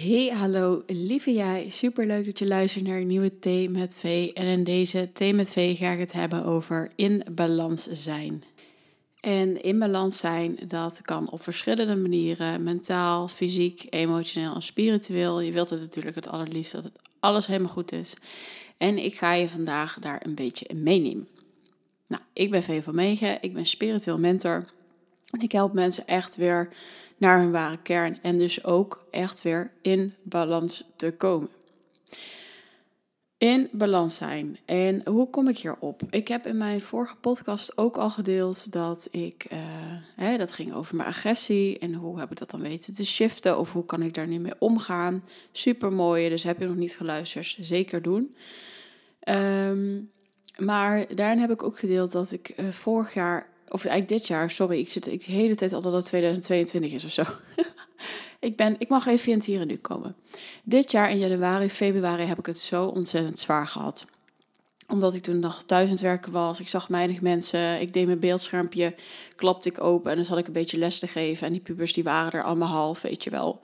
Hey, hallo, lieve jij. Super leuk dat je luistert naar een nieuwe Thee met V. En in deze Thee met V ga ik het hebben over in balans zijn. En in balans zijn, dat kan op verschillende manieren. Mentaal, fysiek, emotioneel en spiritueel. Je wilt het natuurlijk het allerliefst dat het alles helemaal goed is. En ik ga je vandaag daar een beetje meenemen. Nou, ik ben V van Megen, ik ben spiritueel mentor. Ik help mensen echt weer naar hun ware kern en dus ook echt weer in balans te komen. In balans zijn. En hoe kom ik hierop? Ik heb in mijn vorige podcast ook al gedeeld dat ik, uh, hè, dat ging over mijn agressie en hoe heb ik dat dan weten te shiften of hoe kan ik daar nu mee omgaan. Super mooi, dus heb je nog niet geluisterd, zeker doen. Um, maar daarin heb ik ook gedeeld dat ik uh, vorig jaar of eigenlijk dit jaar, sorry, ik zit ik de hele tijd al dat het 2022 is of zo. ik, ben, ik mag even in het hier en nu komen. Dit jaar in januari, februari heb ik het zo ontzettend zwaar gehad omdat ik toen nog thuis aan het werken was. Ik zag weinig mensen. Ik deed mijn beeldschermpje, klapte ik open en dan zat ik een beetje les te geven. En die pubers die waren er allemaal half, weet je wel.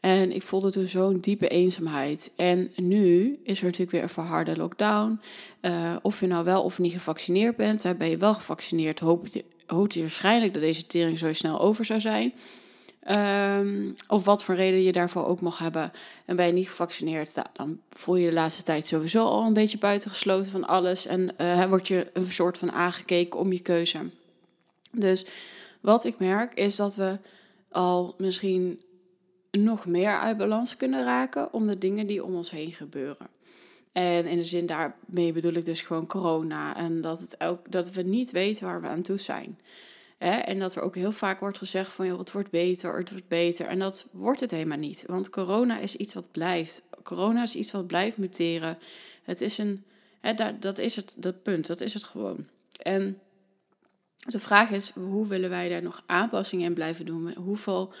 En ik voelde toen zo'n diepe eenzaamheid. En nu is er natuurlijk weer een verharde lockdown. Uh, of je nou wel of niet gevaccineerd bent. Ben je wel gevaccineerd, hoop je, je waarschijnlijk dat deze tering zo snel over zou zijn. Um, of wat voor reden je daarvoor ook mag hebben. En ben je niet gevaccineerd, nou, dan voel je de laatste tijd sowieso al een beetje buitengesloten van alles. En uh, word je een soort van aangekeken om je keuze. Dus wat ik merk is dat we al misschien nog meer uit balans kunnen raken om de dingen die om ons heen gebeuren. En in de zin daarmee bedoel ik dus gewoon corona. En dat, het ook, dat we niet weten waar we aan toe zijn. En dat er ook heel vaak wordt gezegd van joh, het wordt beter, het wordt beter. En dat wordt het helemaal niet. Want corona is iets wat blijft. Corona is iets wat blijft muteren. Het is een, hè, dat, dat is het, dat punt, dat is het gewoon. En de vraag is, hoe willen wij daar nog aanpassingen in blijven doen? Hoeveel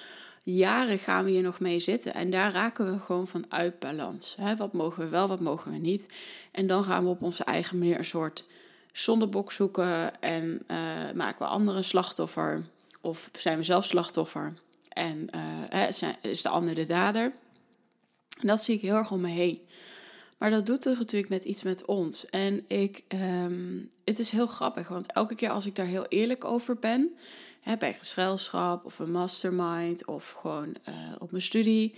jaren gaan we hier nog mee zitten. En daar raken we gewoon van uit balans. Wat mogen we wel, wat mogen we niet. En dan gaan we op onze eigen manier een soort zondebok zoeken. En uh, maken we anderen slachtoffer. Of zijn we zelf slachtoffer. En uh, is de ander de dader. En dat zie ik heel erg om me heen. Maar dat doet er natuurlijk met iets met ons. En ik, um, het is heel grappig, want elke keer als ik daar heel eerlijk over ben, hè, bij gezelschap of een mastermind of gewoon uh, op mijn studie,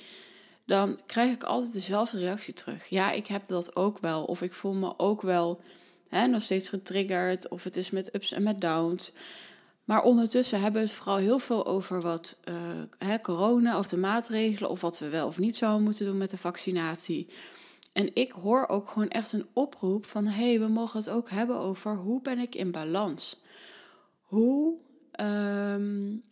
dan krijg ik altijd dezelfde reactie terug. Ja, ik heb dat ook wel. Of ik voel me ook wel hè, nog steeds getriggerd. Of het is met ups en met downs. Maar ondertussen hebben we het vooral heel veel over wat uh, hè, corona of de maatregelen. Of wat we wel of niet zouden moeten doen met de vaccinatie. En ik hoor ook gewoon echt een oproep van: hé, hey, we mogen het ook hebben over hoe ben ik in balans? Hoe um,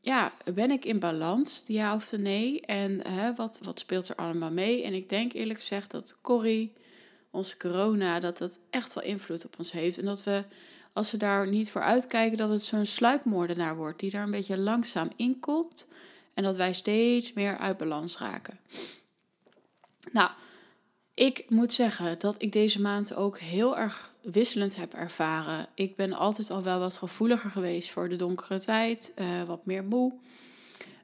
ja, ben ik in balans, ja of nee? En wat, wat speelt er allemaal mee? En ik denk eerlijk gezegd dat Corrie, onze corona, dat dat echt wel invloed op ons heeft. En dat we, als we daar niet voor uitkijken, dat het zo'n sluipmoordenaar wordt die daar een beetje langzaam in komt. En dat wij steeds meer uit balans raken. Nou, ik moet zeggen dat ik deze maand ook heel erg wisselend heb ervaren. Ik ben altijd al wel wat gevoeliger geweest voor de donkere tijd, uh, wat meer moe.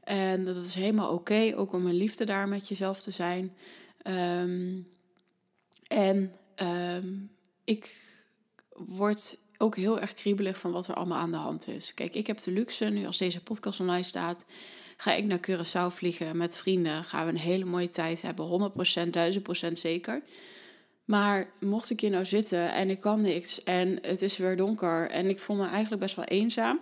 En dat is helemaal oké, ook om een liefde daar met jezelf te zijn. Um, en um, ik word ook heel erg kriebelig van wat er allemaal aan de hand is. Kijk, ik heb de luxe, nu als deze podcast online staat, Ga ik naar Curaçao vliegen met vrienden, gaan we een hele mooie tijd hebben, 100%, 1000% zeker. Maar mocht ik hier nou zitten en ik kan niks en het is weer donker en ik voel me eigenlijk best wel eenzaam,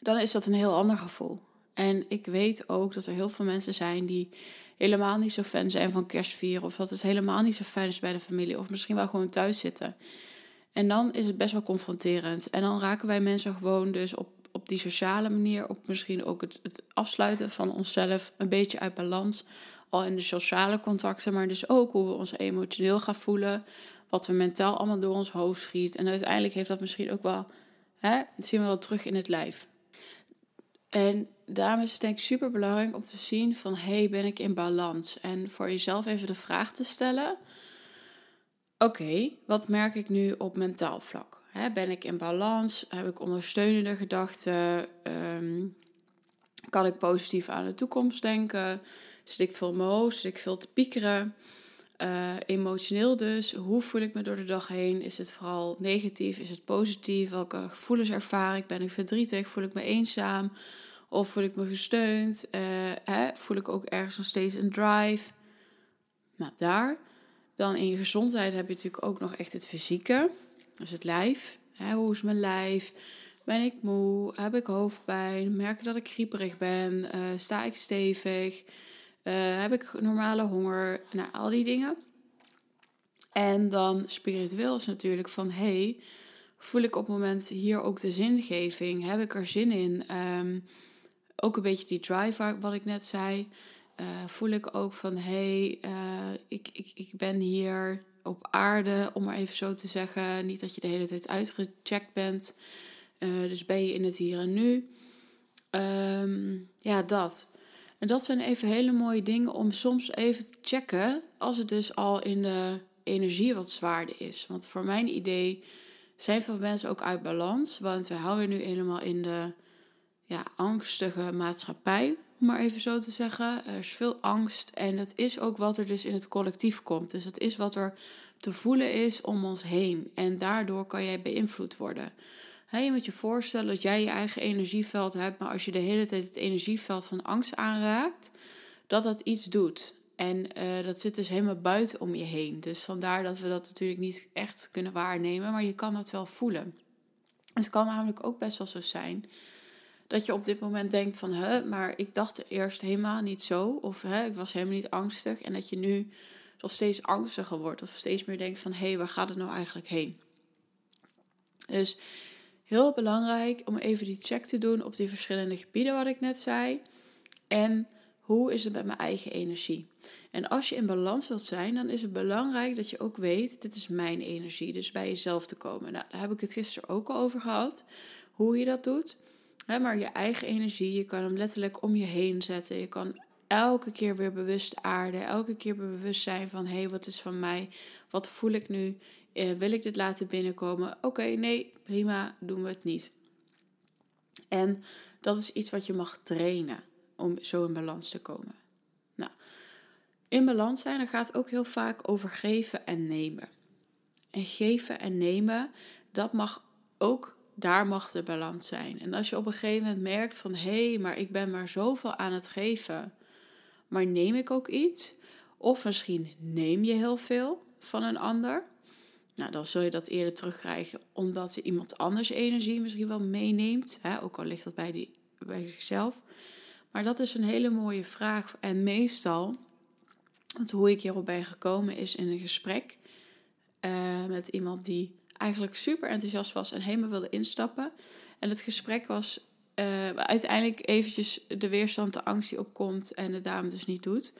dan is dat een heel ander gevoel. En ik weet ook dat er heel veel mensen zijn die helemaal niet zo fan zijn van kerstvieren. Of dat het helemaal niet zo fijn is bij de familie. Of misschien wel gewoon thuis zitten. En dan is het best wel confronterend. En dan raken wij mensen gewoon dus op op die sociale manier, op misschien ook het, het afsluiten van onszelf een beetje uit balans. Al in de sociale contacten, maar dus ook hoe we ons emotioneel gaan voelen. Wat we mentaal allemaal door ons hoofd schiet. En uiteindelijk heeft dat misschien ook wel, hè, zien we dat terug in het lijf. En daarom is het denk ik super belangrijk om te zien van, hey, ben ik in balans? En voor jezelf even de vraag te stellen, oké, wat merk ik nu op mentaal vlak? Ben ik in balans? Heb ik ondersteunende gedachten? Ehm, kan ik positief aan de toekomst denken? Zit ik veel hoofd? Zit ik veel te piekeren? Uh, emotioneel dus, hoe voel ik me door de dag heen? Is het vooral negatief? Is het positief? Welke gevoelens ervaar ik? Ben ik verdrietig? Voel ik me eenzaam? Of voel ik me gesteund? Hè? Voel ik ook ergens nog steeds een drive? Nou, daar. Dan in je gezondheid heb je natuurlijk ook nog echt het fysieke. Dus het lijf. Hè? Hoe is mijn lijf? Ben ik moe? Heb ik hoofdpijn? Merk ik dat ik grieperig ben? Uh, sta ik stevig? Uh, heb ik normale honger? Nou, al die dingen. En dan spiritueel is natuurlijk van, hey, voel ik op het moment hier ook de zingeving? Heb ik er zin in? Um, ook een beetje die drive wat ik net zei. Uh, voel ik ook van, hey, ik, ik, ik ben hier op aarde, om maar even zo te zeggen. Niet dat je de hele tijd uitgecheckt bent. dus ben je in het hier en nu. Um, ja, dat. En dat zijn even hele mooie dingen om soms even te checken als het dus al in de energie wat zwaarder is. Want voor mijn idee zijn veel mensen ook uit balans, want we hangen nu helemaal in de ja, angstige maatschappij, om maar even zo te zeggen. Er is veel angst en dat is ook wat er dus in het collectief komt. Dus dat is wat er te voelen is om ons heen. En daardoor kan jij beïnvloed worden je moet je voorstellen dat jij je eigen energieveld hebt, maar als je de hele tijd het energieveld van angst aanraakt, dat dat iets doet. En uh, dat zit dus helemaal buiten om je heen. Dus vandaar dat we dat natuurlijk niet echt kunnen waarnemen, maar je kan dat wel voelen. Het kan namelijk ook best wel zo zijn dat je op dit moment denkt van, hè, maar ik dacht eerst helemaal niet zo, of hè, ik was helemaal niet angstig, en dat je nu nog steeds angstiger wordt, of steeds meer denkt van, hé, hey, waar gaat het nou eigenlijk heen? Dus heel belangrijk om even die check te doen op die verschillende gebieden wat ik net zei. En hoe is het met mijn eigen energie? En als je in balans wilt zijn, dan is het belangrijk dat je ook weet, dit is mijn energie. Dus bij jezelf te komen. Nou, daar heb ik het gisteren ook al over gehad. Hoe je dat doet. Maar je eigen energie, je kan hem letterlijk om je heen zetten. Je kan elke keer weer bewust aarden. Elke keer bewust zijn van, hé, hey, wat is van mij? Wat voel ik nu? Uh, wil ik dit laten binnenkomen? Oké, nee, prima, doen we het niet. En dat is iets wat je mag trainen om zo in balans te komen. Nou, in balans zijn, dan gaat ook heel vaak over geven en nemen. En geven en nemen, dat mag ook, daar mag de balans zijn. En als je op een gegeven moment merkt van, hé, hey, maar ik ben maar zoveel aan het geven, maar neem ik ook iets? Of misschien neem je heel veel van een ander, nou, dan zul je dat eerder terugkrijgen omdat je iemand anders energie misschien wel meeneemt. Hè? Ook al ligt dat bij, die, bij zichzelf. Maar dat is een hele mooie vraag. En meestal, want hoe ik hierop ben gekomen is in een gesprek uh, met iemand die eigenlijk super enthousiast was en helemaal wilde instappen. En het gesprek was uh, uiteindelijk eventjes de weerstand, de angst die opkomt en de dame dus niet doet.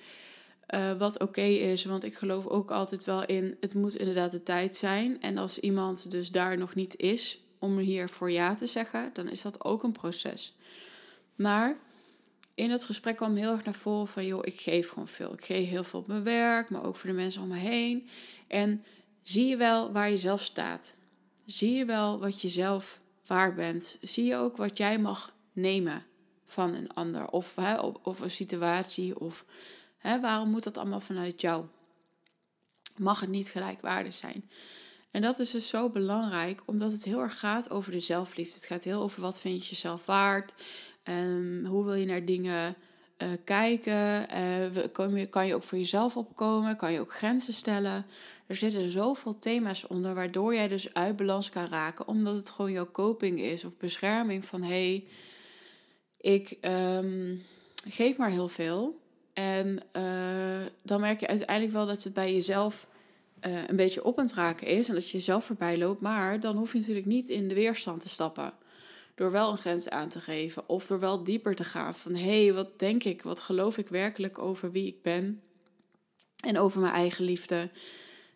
Uh, wat oké is, want ik geloof ook altijd wel in, het moet inderdaad de tijd zijn. En als iemand dus daar nog niet is om hier voor ja te zeggen, dan is dat ook een proces. Maar in het gesprek kwam heel erg naar voren van, joh, ik geef gewoon veel. Ik geef heel veel op mijn werk, maar ook voor de mensen om me heen. En zie je wel waar je zelf staat? Zie je wel wat je zelf waar bent? Zie je ook wat jij mag nemen van een ander? Of, hè, of een situatie of Hè, waarom moet dat allemaal vanuit jou? Mag het niet gelijkwaardig zijn? En dat is dus zo belangrijk, omdat het heel erg gaat over de zelfliefde. Het gaat heel over wat vind je jezelf waard. Um, hoe wil je naar dingen uh, kijken? Uh, kan, je, kan je ook voor jezelf opkomen? Kan je ook grenzen stellen? Er zitten zoveel thema's onder, waardoor jij dus uit balans kan raken, omdat het gewoon jouw coping is of bescherming van hé, hey, ik um, geef maar heel veel. En uh, dan merk je uiteindelijk wel dat het bij jezelf uh, een beetje op aan het raken is en dat je jezelf voorbij loopt. Maar dan hoef je natuurlijk niet in de weerstand te stappen. Door wel een grens aan te geven of door wel dieper te gaan van hé, hey, wat denk ik, wat geloof ik werkelijk over wie ik ben en over mijn eigen liefde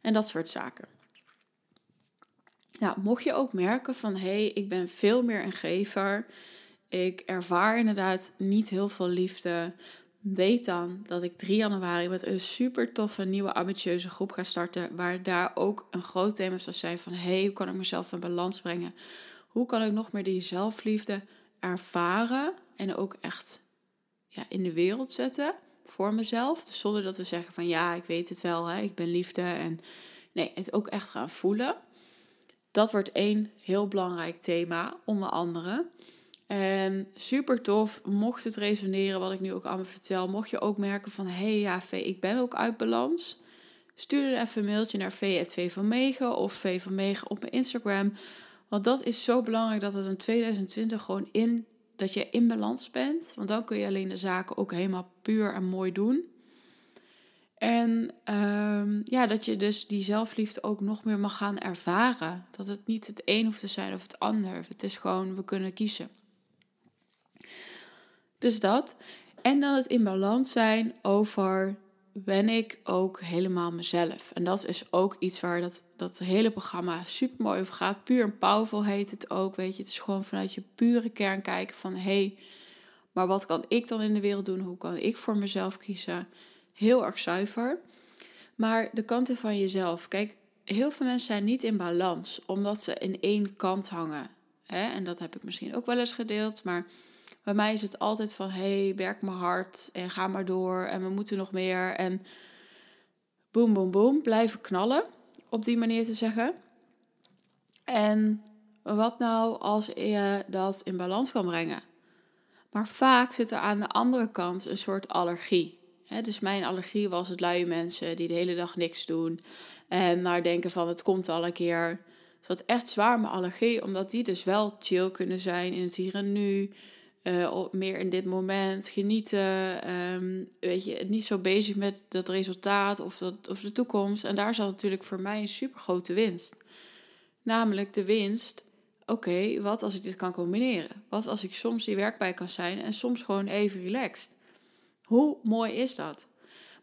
en dat soort zaken. Nou, mocht je ook merken van hé, hey, ik ben veel meer een gever. Ik ervaar inderdaad niet heel veel liefde weet dan dat ik 3 januari met een super toffe nieuwe ambitieuze groep ga starten. Waar daar ook een groot thema zal zijn van hey, hoe kan ik mezelf in balans brengen? Hoe kan ik nog meer die zelfliefde ervaren en ook echt ja, in de wereld zetten? Voor mezelf. Dus zonder dat we zeggen van ja, ik weet het wel, hè, ik ben liefde. En nee, het ook echt gaan voelen. Dat wordt één heel belangrijk thema, onder andere. En super tof, mocht het resoneren wat ik nu ook allemaal vertel. Mocht je ook merken van, hé hey, ja, V, ik ben ook uit balans. Stuur dan even een mailtje naar v van Megen of V van Megen op mijn Instagram. Want dat is zo belangrijk dat het in 2020 gewoon in, dat je in balans bent. Want dan kun je alleen de zaken ook helemaal puur en mooi doen. En um, ja, dat je dus die zelfliefde ook nog meer mag gaan ervaren. Dat het niet het een hoeft te zijn of het ander. Het is gewoon, we kunnen kiezen. Dus dat. En dan het in balans zijn over ben ik ook helemaal mezelf. En dat is ook iets waar dat, dat hele programma super mooi over gaat. Puur en powerful heet het ook. Weet je, het is gewoon vanuit je pure kern kijken van hé, hey, maar wat kan ik dan in de wereld doen? Hoe kan ik voor mezelf kiezen? Heel erg zuiver. Maar de kanten van jezelf. Kijk, heel veel mensen zijn niet in balans omdat ze in één kant hangen. Hè? En dat heb ik misschien ook wel eens gedeeld. Maar bij mij is het altijd van, hey, werk maar hard en ga maar door en we moeten nog meer. En boem, boem, boem, blijven knallen, op die manier te zeggen. En wat nou als je dat in balans kan brengen? Maar vaak zit er aan de andere kant een soort allergie. dus mijn allergie was het luie mensen die de hele dag niks doen. En maar denken van het komt wel een keer. Dat echt zwaar mijn allergie, omdat die dus wel chill kunnen zijn in het hier en nu. Uh, meer in dit moment genieten. Um, weet je, niet zo bezig met dat resultaat of, dat, of de toekomst. En daar zat natuurlijk voor mij een super grote winst. Namelijk de winst. Oké, wat als ik dit kan combineren? Wat als ik soms die werkbij kan zijn en soms gewoon even relaxed? Hoe mooi is dat?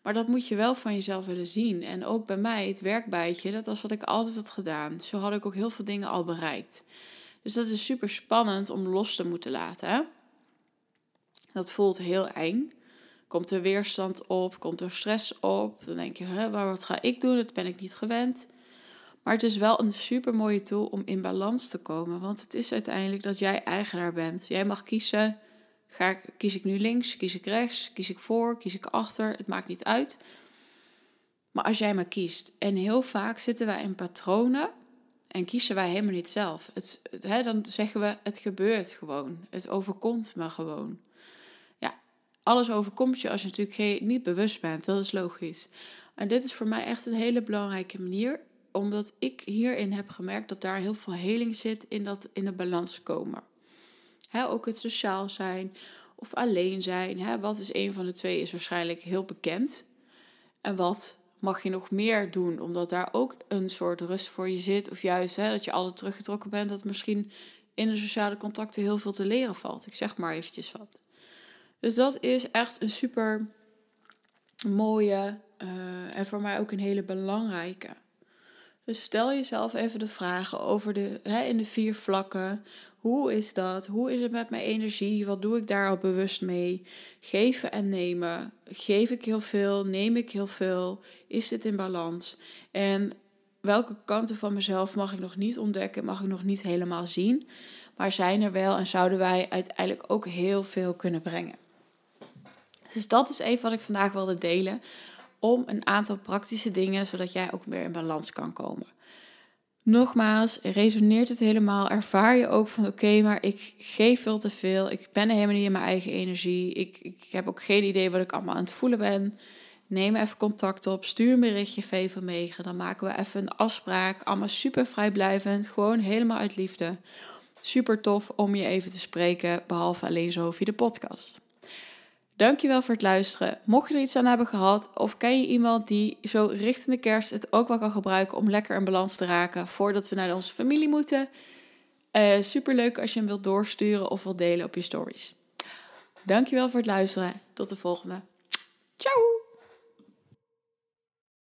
Maar dat moet je wel van jezelf willen zien. En ook bij mij, het werkbijtje, dat was wat ik altijd had gedaan. Zo had ik ook heel veel dingen al bereikt. Dus dat is super spannend om los te moeten laten. Hè? Dat voelt heel eng. Komt er weerstand op, komt er stress op. Dan denk je, wat ga ik doen? Dat ben ik niet gewend. Maar het is wel een super mooie tool om in balans te komen. Want het is uiteindelijk dat jij eigenaar bent. Jij mag kiezen. Ga ik, kies ik nu links, kies ik rechts, kies ik voor, kies ik achter. Het maakt niet uit. Maar als jij maar kiest. En heel vaak zitten wij in patronen en kiezen wij helemaal niet zelf. Het, hè, dan zeggen we, het gebeurt gewoon. Het overkomt me gewoon alles overkomt je als je natuurlijk niet bewust bent. Dat is logisch. En dit is voor mij echt een hele belangrijke manier, omdat ik hierin heb gemerkt dat daar heel veel heling zit in dat in de balans komen. ook het sociaal zijn of alleen zijn. wat is een van de twee is waarschijnlijk heel bekend. En wat mag je nog meer doen, omdat daar ook een soort rust voor je zit. Of juist dat je altijd teruggetrokken bent, dat misschien in de sociale contacten heel veel te leren valt. Ik zeg maar eventjes wat. Dus dat is echt een super mooie uh, en voor mij ook een hele belangrijke. Dus stel jezelf even de vragen over de, hè, in de vier vlakken. Hoe is dat? Hoe is het met mijn energie? Wat doe ik daar al bewust mee? Geven en nemen. Geef ik heel veel? Neem ik heel veel? Is dit in balans? En welke kanten van mezelf mag ik nog niet ontdekken? Mag ik nog niet helemaal zien? Maar zijn er wel en zouden wij uiteindelijk ook heel veel kunnen brengen? Dus dat is even wat ik vandaag wilde delen. Om een aantal praktische dingen, zodat jij ook meer in balans kan komen. Nogmaals, resoneert het helemaal? Ervaar je ook van oké, maar ik geef veel te veel. Ik ben helemaal niet in mijn eigen energie. Ik, ik heb ook geen idee wat ik allemaal aan het voelen ben. Neem even contact op. Stuur een berichtje Megen. Dan maken we even een afspraak. Allemaal super vrijblijvend. Gewoon helemaal uit liefde. Super tof om je even te spreken. Behalve alleen zo via de podcast. Dankjewel voor het luisteren. Mocht je er iets aan hebben gehad, of ken je iemand die zo richting de kerst het ook wel kan gebruiken om lekker in balans te raken voordat we naar onze familie moeten? Uh, eh, Super leuk als je hem wilt doorsturen of wilt delen op je stories. Dankjewel voor het luisteren. Tot de volgende. Ciao!